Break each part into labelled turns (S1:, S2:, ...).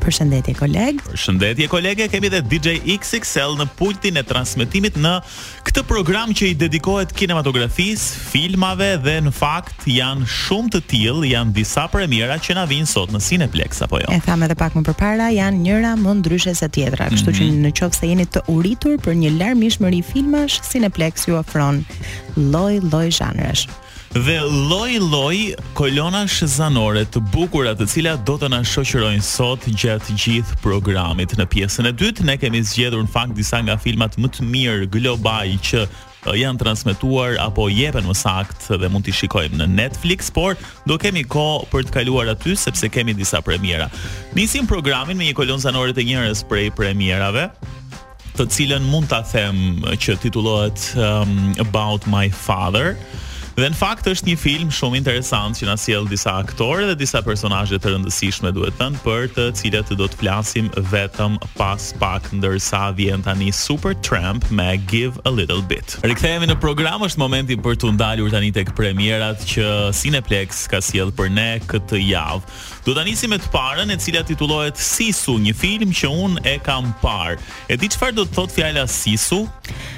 S1: Përshëndetje
S2: koleg.
S1: Përshëndetje kolege, kemi edhe DJ XXL në pultin e transmetimit në këtë program që i dedikohet kinematografisë, filmave dhe në fakt janë shumë të tillë, janë disa premiera që na vijnë sot në Cineplex apo jo.
S2: E thamë edhe pak më përpara, janë njëra më ndryshe se tjetra, kështu mm -hmm. që
S1: mhm.
S2: në qoftë se jeni të uritur për një larmishmëri filmash, Cineplex ju ofron lloj-lloj zhanresh.
S1: dhe lloj-lloj kolonash zanore të bukura të cilat do të na shoqërojnë sot gjatë gjithë programit. Në pjesën e dytë ne kemi zgjedhur në fakt disa nga filmat më të mirë globalë që janë transmetuar apo jepen më saktë dhe mund t'i shikojmë në Netflix, por do kemi kohë për të kaluar aty sepse kemi disa premiera. Nisim programin me një kolonë zanore të njërës prej premierave. të cilën mund ta them që titullohet um, About My Father. Dhe në fakt është një film shumë interesant që na sjell disa aktorë dhe disa personazhe të rëndësishme, duhet thënë, për të cilat do të flasim vetëm pas pak ndërsa vjen tani Supertramp me Give a Little Bit. Rikthehemi në program, është momenti për t'u ndalur tani tek premierat që Cineplex ka sjellë për ne këtë javë. Do ta nisim me të parën, e cila titullohet Sisu, një film që unë e kam parë. E di çfarë do të thotë fjala Sisu?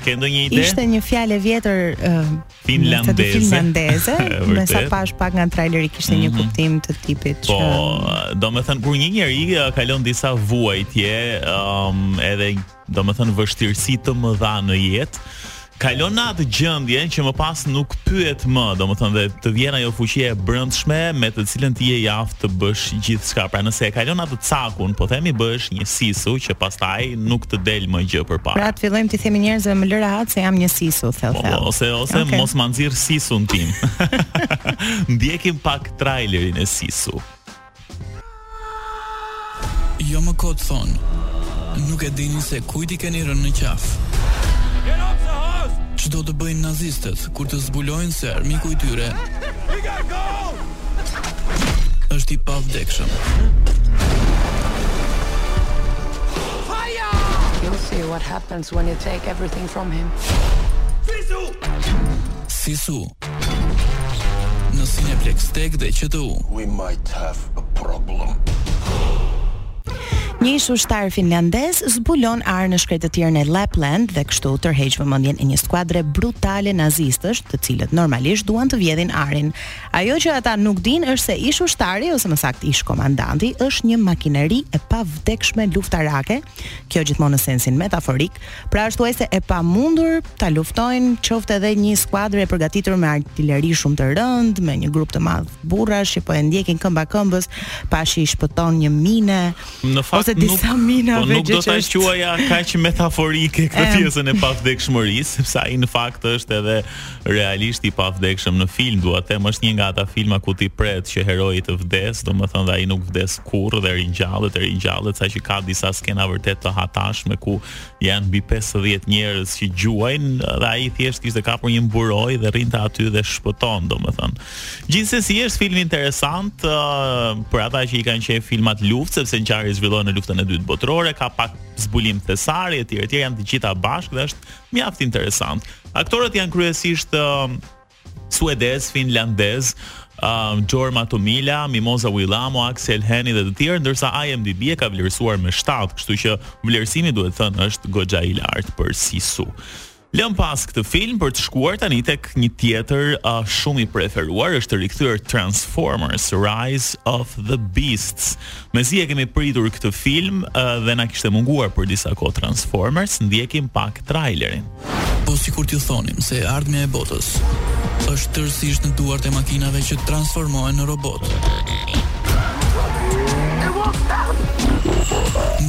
S1: Ke ndonjë ide?
S2: Ishte një fjalë e vjetër uh,
S1: finlandeze.
S2: finlandeze, me sa pashë pak nga traileri kishte mm -hmm. një mhm. kuptim të tipit
S1: po,
S2: që
S1: Po, domethënë kur një njeri kalon disa vuajtje, ëm um, edhe domethënë vështirësi të mëdha në jetë, kalon në atë gjendje që më pas nuk pyet më, domethënë dhe të vjen ajo fuqia e brendshme me të cilën ti je i aftë të bësh gjithçka. Pra nëse e kalon atë cakun, po themi bëhesh një sisu që pastaj nuk të del më gjë përpara.
S2: Pra të fillojmë t'i themi njerëzve më lë rehat se jam një sisu, thellë
S1: po,
S2: thellë.
S1: Ose ose
S2: okay.
S1: mos ma nxirr sisun tim. Ndjekim pak trailerin e sisu.
S3: Jo më kot thonë. Nuk e dini se kujt i keni rënë në qafë. Ç'do të bëjnë nazistët kur të zbulojnë se armiku i tyre është i pavdekshëm.
S4: You'll see what happens when you take everything from him.
S3: Sisu! Në Cineplex TEG dhe QTU.
S5: We might have a problem.
S2: Një ish ushtar finlandez zbulon ar në shkretëtirën e Lapland dhe kështu tërheq vëmendjen e një skuadre brutale nazistësh, të cilët normalisht duan të vjedhin arin. Ajo që ata nuk dinë është se ish ushtari ose më saktë ish komandanti është një makineri e pavdekshme luftarake, kjo gjithmonë në sensin metaforik, Pra është thuajse e pamundur ta luftojnë qoftë edhe një skuadër e përgatitur me artileri shumë të rëndë, me një grup të madh burrash që po e ndjekin këmba këmbës, pra ai i shpëton një mine
S1: në fakt,
S2: ose disa
S1: nuk,
S2: mina
S1: po nuk do ta
S2: është...
S1: quaja kaq metaforike këtë
S2: e...
S1: pjesën e pavdekshmërisë, sepse ai në fakt është edhe realisht i pavdekshëm në film dua të them është një nga ata filma ku ti pret që heroi të vdes, domethënë dhe ai nuk vdes kurrë dhe ringjallet e ringjallet saqë ka disa skena vërtet të hatashme ku janë mbi 50 njerëz që gjuajnë dhe ai thjesht kishte kapur një mburojë dhe rrinte aty dhe shpëton domethënë. Gjithsesi është film interesant uh, për ata që i kanë qejf filmat luftë sepse ngjarja zhvillohet në luftën e dytë botërore, ka pak zbulim thesari etj etj janë të gjitha bashkë dhe është Mjaft interesant. Aktorët janë kryesisht uh, suedezë, finlandezë, uh, Jorma Tommila, Mimosa Willamo, Aksel Hennie dhe të tjerë, ndërsa IMDb e ka vlerësuar me 7, kështu që vlerësimi duhet thënë është goxha i lartë për Sisu. Lëmë pas këtë film për të shkuar tani tek një tjetër uh, shumë i preferuar, është rikthyer Transformers Rise of the Beasts. Mezi e kemi pritur këtë film uh, dhe na kishte munguar për disa kohë Transformers, ndjekim pak trailerin.
S3: Po sikur t'ju thonim se e ardhmja e botës është tërësisht në duart e makinave që transformohen në robotë.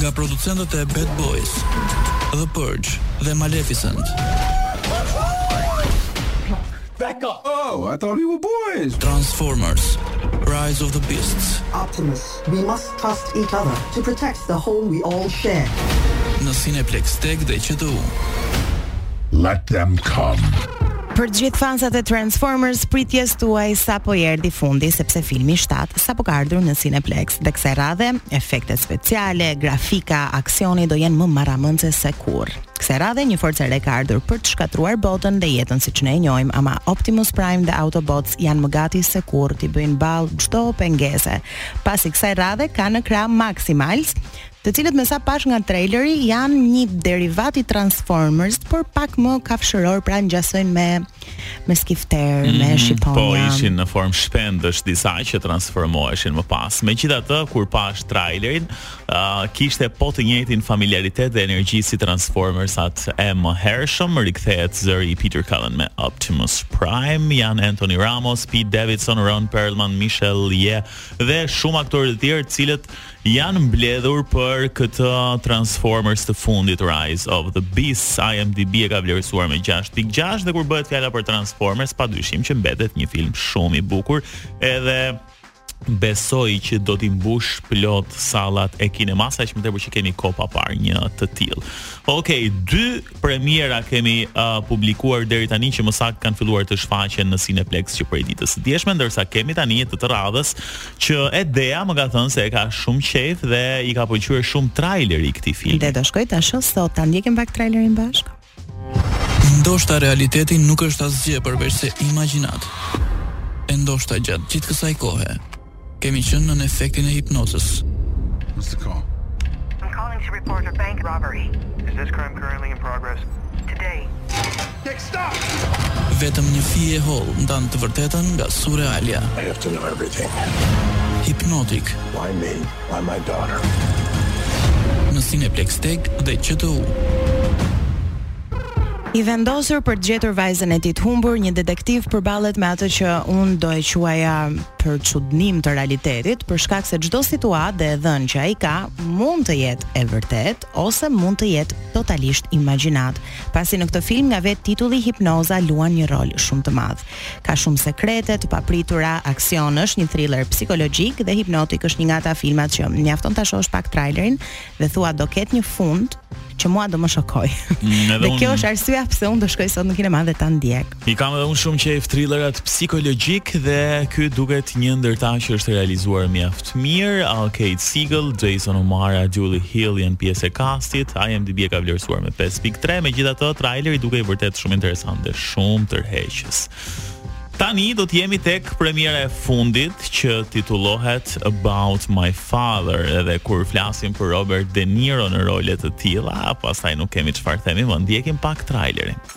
S3: Nga producentët e Bad Boys, The Purge dhe Maleficent.
S6: Back up! Oh, I thought we were boys!
S3: Transformers, Rise of the Beasts.
S7: Optimus, we must trust each other to protect the home we all share.
S3: Në Cineplexx TEG dhe QTU.
S5: Let them come.
S2: Për gjithë fansat e Transformers, pritjes tuaj sapo i erdhi fundi, sepse filmi 7 sapo ka ardhur në Cineplexx. Dhe kësaj radhe, efekte speciale, grafika, aksioni do jenë më marramendëse se kurrë. Kësaj radhe, një forcë e re ka ardhur për të shkatërruar botën dhe jetën siç ne e njohim, ama Optimus Prime dhe Autobots janë më gati se kurrë t'i bëjnë ballë çdo pengese, pasi kësaj radhe kanë në krah Maximals, të cilët me sa pashë nga traileri janë një derivat i Transformers, por pak më kafshërorë, pra ngjasojnë me me skifterë, mm, me shqiponja.
S1: Po ishin në formë shpendësh disa që transformoheshin më pas. Megjithatë, kur pashë trailerin, Uh, kishte po të njëjtin familiaritet dhe energji si Transformersat e mëhershëm rikthehet zëri i Peter Cullen me Optimus Prime, janë Anthony Ramos, Pete Davidson, Ron Perlman, Michelle Yeoh dhe shumë aktorë të tjerë të cilët janë mbledhur për këtë Transformers të fundit Rise of the Beasts. IMDb e ka vlerësuar me 6.6 dhe kur bëhet fjala për Transformers, padyshim që mbetet një film shumë i bukur, edhe Besoj që do t'i mbush plot sallat e kinemasë, aq më tepër që kemi kohë pa parë një të tillë. Okej, dy premiera kemi uh, publikuar deri tani që më saktë kanë filluar të shfaqen në Cineplex që prej ditës së djeshme, ndërsa kemi tani të radhës që Edea më ka thënë se e ka shumë qejf dhe i ka pëlqyer shumë traileri i këtij filmi.
S2: Dhe do shkoj ta shoh sot, ta ndjekim pak trailerin bashkë.
S3: Ndoshta realiteti nuk është asgjë përveçse imagjinatë. E ndoshta gjatë gjithë kësaj kohe kemi qenë nën efektin e hipnozës.
S5: What's the call?
S8: I'm calling to report a bank robbery.
S9: Is this crime currently in progress?
S8: Today.
S6: Nick, stop!
S3: Vetëm një fije e hollë ndan të vërtetën nga surrealja.
S5: I have to know everything.
S3: Hypnotic.
S5: Why me? Why my daughter.
S3: Në Cineplex TEG dhe QTU.
S2: I vendosur për të gjetur vajzën e tij të humbur, një detektiv përballet me atë që unë do e quaja përçudnim të realitetit, për shkak se çdo situatë dhe e dhënë që ai ka mund të jetë e vërtetë ose mund të jetë totalisht imagjinatë. Pasi në këtë film nga vetë titulli Hipnoza luan një rol shumë të madh. Ka shumë sekrete, të papritura, aksion, është një thriller psikologjik dhe Hypnotic është një nga ata filmat që mjafton ta shohësh pak trailerin dhe thua do ketë një fund që mua do më shokojë.
S1: Mm,
S2: dhe kjo është arsyeja pse unë do shkoj sot në kinema dhe ta ndjek.
S1: I kam edhe unë shumë qejf thrillerat psikologjikë dhe ky duket një ndër ta që është realizuar mjaft mirë, Kate Siegel, Jason O'Mara, Julie Hill janë pjesë e kastit. IMDb e ka vlerësuar me 5.3, megjithatë traileri dukej vërtet shumë interesant dhe shumë tërheqës. Tani do të jemi tek premiera e fundit që titullohet About My Father, edhe kur flasim për Robert De Niro në role të tilla, pastaj nuk kemi çfarë themi, ta ndjekim pak trailerin.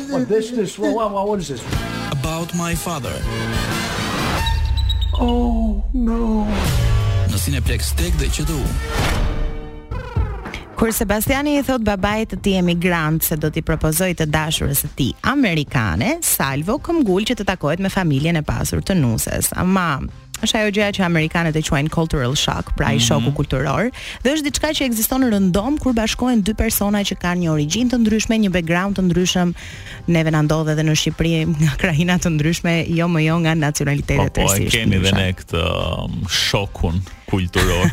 S10: Po desh të shua ua ua olë zheshtë.
S3: About my father.
S10: Oh, no.
S3: Në Cineplex TEG dhe QTU.
S2: Kur Sebastiani i thotë babait të tij emigrant se do t'i propozojë të dashurës së tij amerikane, Salvo këmbgul që të takohet me familjen e pasur të nuses. Ama është ajo gjëja që amerikanët e quajnë cultural shock, pra ai mm-hmm shoku kulturor, dhe është diçka që ekziston rëndom kur bashkohen dy persona që kanë një origjinë të ndryshme, një background të ndryshëm, neve na ndodh edhe në Shqipëri nga krahina të ndryshme, jo më jo nga
S1: nacionalitete
S2: të
S1: tjera. Po,
S2: po
S1: kemi dhe ne këtë um, shokun kulturor.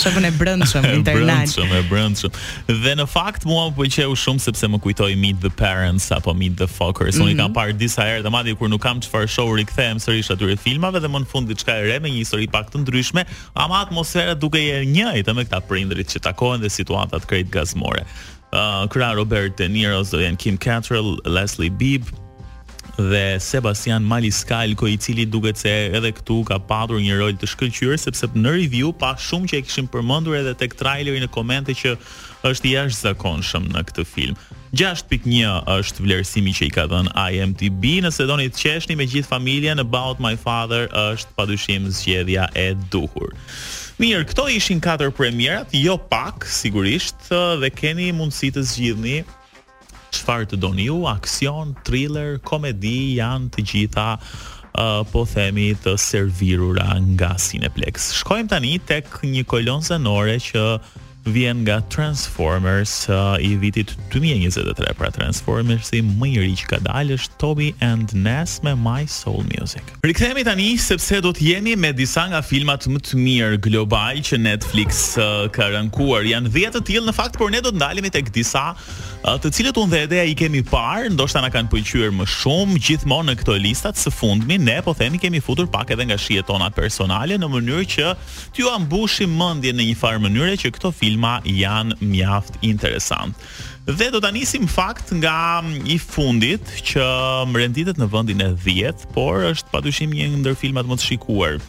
S2: Shokun e brendshëm internal.
S1: Brendshëm, e brendshëm. Dhe në fakt mua më pëlqeu shumë sepse më kujtoi Meet the Parents apo Meet the Fockers. Mm-hmm. Unë i kam parë disa herë dhe madje kur nuk kam çfarë shoh, u rikthehem sërish atyre filmave dhe më në fund diçka e re me një histori pak të ndryshme, ama atmosfera duket e njëjtë me këta prindërit që takohen dhe situatat krejt gazmore. Uh, Krah Robert De Niros do jenë Kim Cattrall, Leslie Bibb, dhe Sebastian Maniskalko i cili duket se edhe këtu ka patur një rol të shkëlqyer sepse në review pa shumë që e kishin përmendur edhe tek traileri në komente që është i jashtëzakonshëm në këtë film. 6.1 është vlerësimi që i ka dhënë IMDb. Nëse doni të qeshni me gjithë familjen, About My Father është padyshim zgjedhja e duhur. Mirë, këto ishin katër premierat, jo pak sigurisht, dhe keni mundësi të zgjidhni Çfarë të doni ju, aksion, thriller, komedi, janë të gjitha uh, po themi të servirura nga Cineplexx. Shkojmë tani tek një kolon zanore që vjen nga Transformers uh, i vitit 2023, pra Transformersi më i ri që ka dalë është Toby and Ness me My Soul Music. Rikthehemi tani sepse do të jemi me disa nga filmat më të mirë global që Netflix ka rankuar. Janë 10 të tillë në fakt, por ne do të ndalemi tek disa të cilët unë dhe Edea i kemi parë, ndoshta na kanë pëlqyer më shumë, gjithmonë në këto listat së fundmi ne po themi kemi futur pak edhe nga shijet tona personale në mënyrë që t'jua mbushim mendjen në një farë mënyre që këto filma janë mjaft interesant. Dhe do ta nisim fakt nga i fundit që renditet në vendin e 10, por është padyshim një ndër filmat më të shikuar.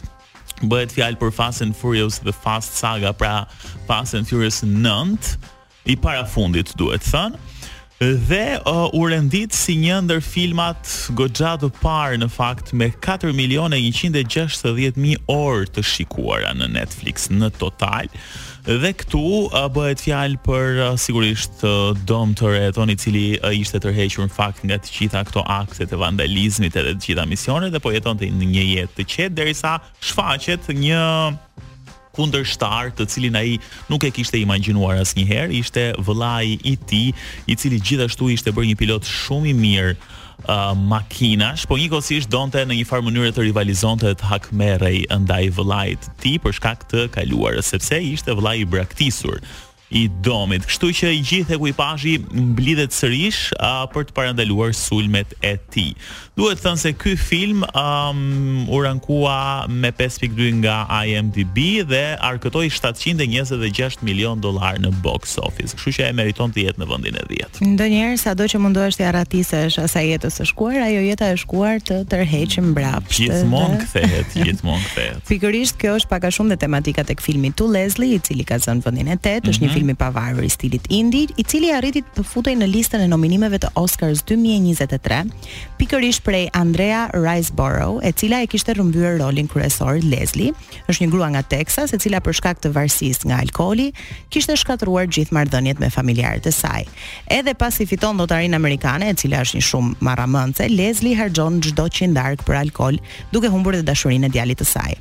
S1: Bëhet fjalë për Fast and Furious The Fast Saga, pra Fast and Furious 9, i para fundit duhet thënë dhe uh, u rendit si një ndër filmat goxha të parë në fakt me 4 milionë 160 mijë orë të shikuara në Netflix në total. Dhe këtu bëhet fjalë për sigurisht Dom Toreton, i cili ishte tërhequr në fakt nga të gjitha këto aktet e vandalizmit edhe të gjitha misionet dhe po jetonte në një jetë të qetë derisa shfaqet një kundërshtar të cilin ai nuk e kishte imagjinuar asnjëherë, ishte vëllai i tij, i cili gjithashtu ishte bërë një pilot shumë i mirë makinash, por njëkohësisht donte në një farë mënyre të rivalizonte të hakmerrej ndaj vëllait të tij për shkak të së kaluarës, sepse ishte vëllai i braktisur i Domit. Kështu që i gjithë ekuipazhi mblidhet sërish uh, për të parandaluar sulmet e tij. Duhet thënë se ky film um, u rankua me 5.2 nga IMDb dhe arkëtoi 726 milion dollar në box office. Kështu që e meriton të jetë në vendin e 10.
S2: Ndonjëherë sado që mundohesh t'i arratisesh asaj jetës së shkuar, ajo jeta e shkuar të tërheq mbrapsht.
S1: Gjithmonë kthehet, gjithmonë kthehet.
S2: Pikërisht kjo është pak a shumë dhe tematika tek filmi To Leslie, i cili ka zënë vendin e tetë, është një mhm. film i pavarur i stilit indie, i cili arriti të futej në listën e nominimeve të Oscars 2023, pikërisht prej Andrea Riseborough, e cila e kishte rrëmbyer rolin kryesor Leslie. Është një grua nga Texas, e cila për shkak të varësisë nga alkooli kishte shkatërruar gjithë marrëdhëniet me familjarët e saj. Edhe pasi fiton lotarinë amerikane, e cila është një shumë marramënce, Leslie harxhon çdo qindarkë për alkool, duke humbur edhe dashurinë e djalit të saj.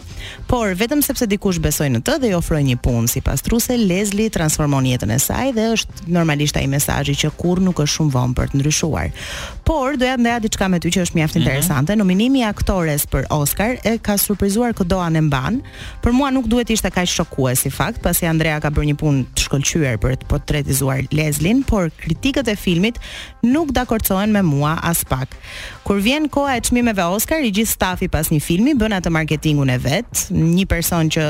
S2: Por vetëm sepse dikush besoi në të dhe i ofroi një punë si pastruese, Leslie transformon jetën e saj dhe është normalisht ai mesazhi që kurrë nuk është shumë vonë për të ndryshuar. Por doja të ndaja diçka me ty që është mjaft mhm. interesante. Mm -hmm. Nominimi i aktores për Oscar e ka surprizuar këdo anembanë. Për mua nuk duhet të ishte kaq shokues si fakt, pasi Andrea ka bërë një punë të shkëlqyer për të portretizuar Leslin, por kritikët e filmit nuk dakordësohen me mua aspak. Kur vjen koha e çmimeve Oscar, i gjithë stafi pas një filmi bën atë marketingun e vet. Një person që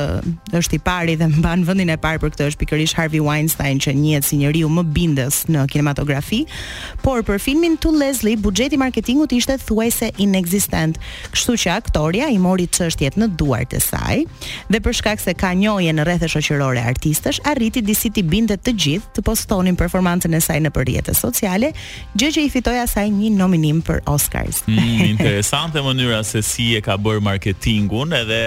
S2: është i pari dhe mban vendin e parë për këtë është pikërisht Harvey Weinstein që njihet si njeriu më bindës në kinematografi. Por për filmin To Leslie, buxheti i marketingut ishte thuajse inekzistent, kështu që aktorja i mori çështjet në duart e saj dhe për shkak se ka njohje në rrethe shoqërore artistësh, arriti disi t'i bindte të gjithë të postonin performancën e saj nëpër rrjete sociale, Gjë që i fitoi asaj një nominim për Oscars.
S1: Mm, interesante mënyra se si e ka bërë marketingun edhe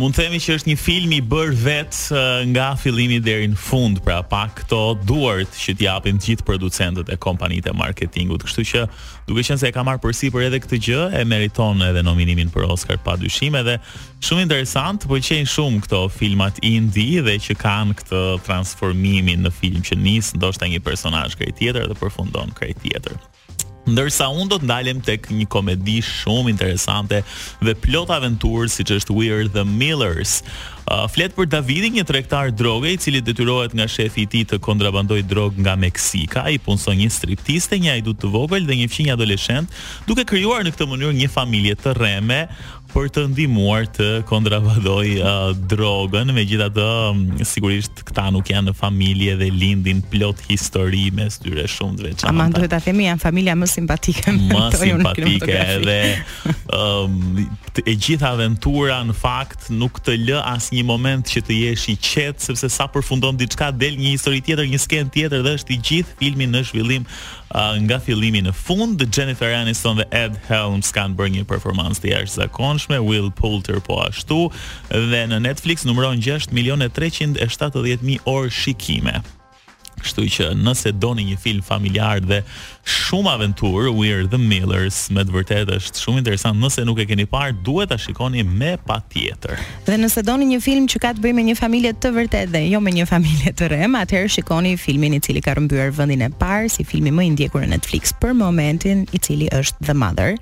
S1: mund të themi që është një film i bërë vetë nga fillimi deri në fund, pra pa këto duart që t'i japin gjithë producentët e kompanitë e marketingut. Kështu që duke qenë se e ka marrë përsipër edhe këtë gjë, e meriton edhe nominimin për Oscar pa dyshim edhe Shumë interesant, pëlqejnë shumë këto filmat indie dhe që kanë këtë transformimin në film që nis ndoshta një personazh krejt tjetër dhe përfundon krejt tjetër. Ndërsa unë do të ndalem tek një komedi shumë interesante dhe plot aventurë siç është We're the Millers. Uh, flet për Davidin, një tregtar droge i cili detyrohet nga shefi i tij të kontrabandojë drogë nga Meksika, ai punëson një striptiste, një hajdut të vogël dhe një fqinj adoleshent, duke krijuar në këtë mënyrë një familje të rreme për të ndihmuar të kontrabandojë uh, drogën, megjithatë sigurisht këta nuk janë një familje dhe lindin plot histori mes tyre shumë të veçanta.
S2: Aman duhet ta themi janë familja më simpatike.
S1: Më simpatike dhe um, e gjitha aventura në fakt nuk të lë asnjë moment që të jesh i qetë sepse sa përfundon diçka del një histori tjetër, një skenë tjetër dhe është i gjithë filmi në zhvillim Nga fillimi në fund, Jennifer Aniston dhe Ed Helms kanë bërë një performancë të jashtëzakonshme, Will Poulter po ashtu, dhe në Netflix numëron 6 milionë e 370 mijë orë shikime. Kështu që nëse doni një film familjar dhe shumë aventurë, We're the Millers me të vërtetë është shumë interesant. Nëse nuk e keni parë, duhet ta shikoni medoemos patjetër.
S2: Dhe nëse doni një film që ka të bëjë me një familje të vërtetë dhe jo me një familje të rremë, atëherë shikoni filmin i cili ka rrëmbyer vendin e parë si filmi më i ndjekur në Netflix për momentin, i cili është The Mother.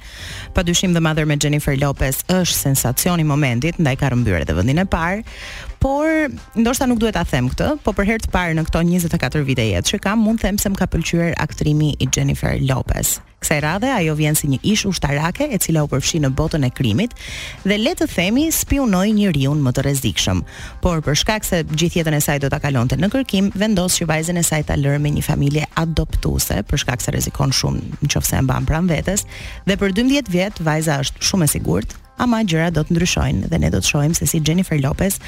S2: Padyshim The Mother me Jennifer Lopez është sensacioni i momentit, ndaj ka rrëmbyer edhe vendin e parë, por ndoshta nuk duhet ta them këtë, po për herë të parë në këto 24 vite jetë që kam, mund të them se më ka pëlqyer aktrimi i Jennifer Lopez. Kësaj radhe ajo vjen si një ish ushtarake e cila u përfshi në botën e krimit dhe le të themi spiunoi njeriun më të rrezikshëm. Por për shkak se gjithë jetën e saj do ta kalonte në kërkim, vendos që vajzën e saj ta lërë me një familje adoptuese, për shkak se rrezikon shumë në qoftë se e mban pranë vetes, dhe për 12 vjet vajza është shumë e sigurt, ama gjërat do të ndryshojnë dhe ne do të shohim se si Jennifer Lopez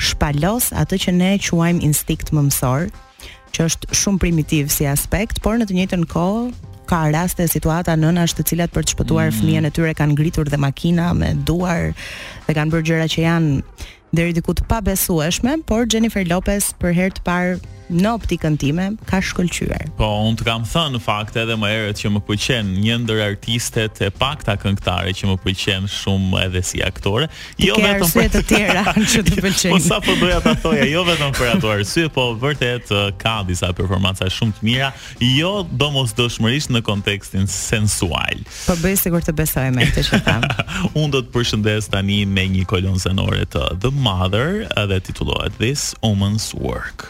S2: shpalos atë që ne e quajmë instinkt mëmësor, që është shumë primitiv si aspekt, por në të njëjtën kohë ka raste situata nënash të cilat për të shpëtuar mm. fëmijën e tyre kanë ngritur dhe makina me duar dhe kanë bërë gjëra që janë deri diku të pabesueshme, por Jennifer Lopez për herë të parë në optikën time ka shkëlqyer.
S1: Po, unë të kam thënë në fakt edhe më herët që më pëlqen një ndër artistet e pakta këngëtare që më pëlqen shumë edhe si aktore,
S2: Jo, ke vetëm arsye për... të tjera që të pëlqen.
S1: Po sa po doja ta thoja, jo vetëm për ato arsye, po vërtet ka disa performanca shumë të mira, jo domosdoshmërisht në kontekstin sensual.
S2: Po bëj sikur të besoj me këtë që thamë.
S1: Unë do të përshëndes tani me një kolonë zanore të The Mother edhe titullohet This Woman's Work.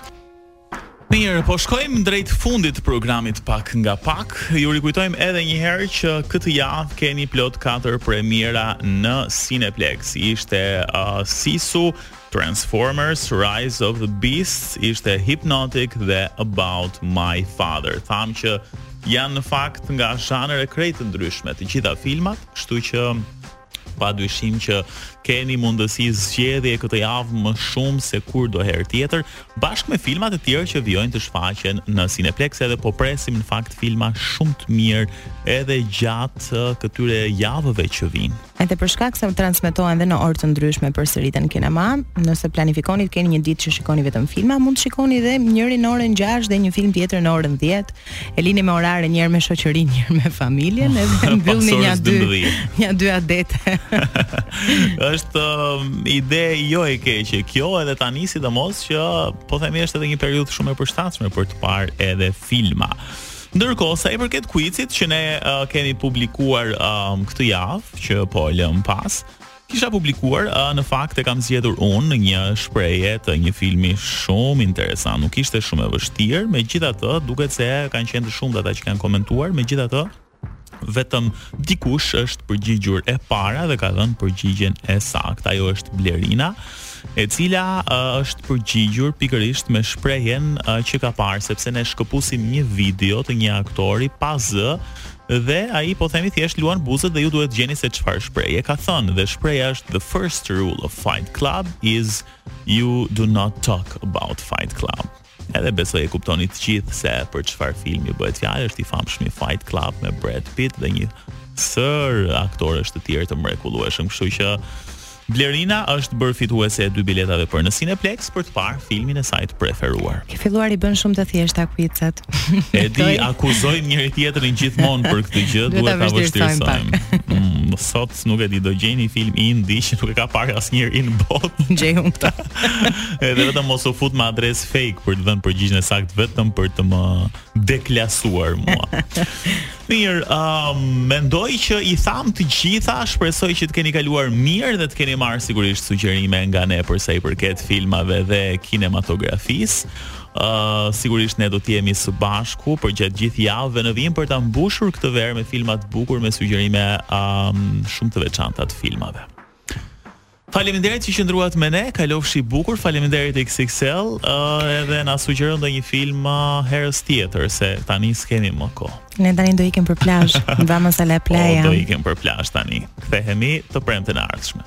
S1: Mirë, po shkojmë drejt fundit të programit pak nga pak. Ju rikujtojmë edhe një herë që këtë javë keni plot 4 premiera në Cineplex. Ishte uh, Sisu, Transformers, Rise of the Beasts, ishte Hypnotic dhe About My Father. Thamë që janë në fakt nga zhanre krejt të ndryshme të gjitha filmat, kështu që Padyshim që keni mundësi zgjedhje këtë javë më shumë se kurdoherë tjetër, bashkë me filmat e tjerë që vijojnë të shfaqen në Cineplex edhe po presim në fakt filma shumë të mirë edhe gjatë këtyre javëve që vijnë.
S2: Edhe për shkak se transmetohen dhe në orë të ndryshme përsëriten në kinema, nëse planifikoni të keni një ditë që shikoni vetëm filma, mund të shikoni dhe njërin në orën 6 dhe një film tjetër në orën 10, E lini me orare një herë me shoqërinë, një herë me familjen, edhe mbyllni një dy një dy adete.
S1: është um, ide jo e keqe kjo edhe tani sidomos që po themi është edhe një periudhë shumë e përshtatshme për të parë edhe filma. Ndërkohë, sa i përket quizit që ne uh, kemi publikuar um, këtë javë, që po lëmë pas, Kisha publikuar, ëh, në fakt e kam zgjedhur unë, një shprehje të një filmi shumë interesant. Nuk ishte shumë e vështirë, megjithatë, duket se kanë qenë të shumtë ata që kanë komentuar, megjithatë, vetëm dikush është përgjigjur e para dhe ka dhënë përgjigjen e saktë. Ajo është Blerina, e cila uh, është përgjigjur pikërisht me shprehjen uh, që ka parë, sepse ne shkëpusim një video të një aktori pa zë Dhe ai po themi thjesht luan buzët dhe ju duhet të gjeni se çfarë shprehje ka thënë dhe shprehja është the first rule of Fight Club is you do not talk about Fight Club. Edhe besoj e kuptoni të gjithë se për çfarë filmi bëhet fjalë, është i famshmi Fight Club me Brad Pitt dhe një sërë aktorësh të tjerë të mrekullueshëm, kështu që Blerina është bërë fituese e dy biletave për në Cineplex për të parë filmin e saj të preferuar.
S2: Ke filluar i bën shumë të thjeshta kuizet.
S1: E di, akuzojmë njëri-tjetrin gjithmonë për këtë gjë, duhet ta vështirësojmë. Mm, sot nuk e di do gjej një film indie që nuk e ka parë asnjeri në botë.
S2: Gjej unë ta.
S1: Edhe vetëm mos u fut me adresë fake për të dhënë përgjigjen e saktë vetëm për të më deklasuar mua. Mirë, ëm mendoj që i thamë të gjitha, shpresoj që të keni kaluar mirë dhe të keni marrë sigurisht sugjerime nga ne për sa i përket filmave dhe kinematografisë. Ë uh, sigurisht ne do të jemi së bashku përgjatë gjithë javëve në vijim për ta mbushur këtë verë me filma të bukur me sugjerime ëm um, shumë të veçanta të filmave. Faleminderit që qëndruat me ne, kalofshi bukur, faleminderit XXL, ë edhe na sugjero ndonjë film herës tjetër se tani s'kemi më kohë.
S2: Ne tani do ikim për plazh, vamos a la playa.
S1: Po do ikim për plazh tani. Kthehemi të premten e ardhshme.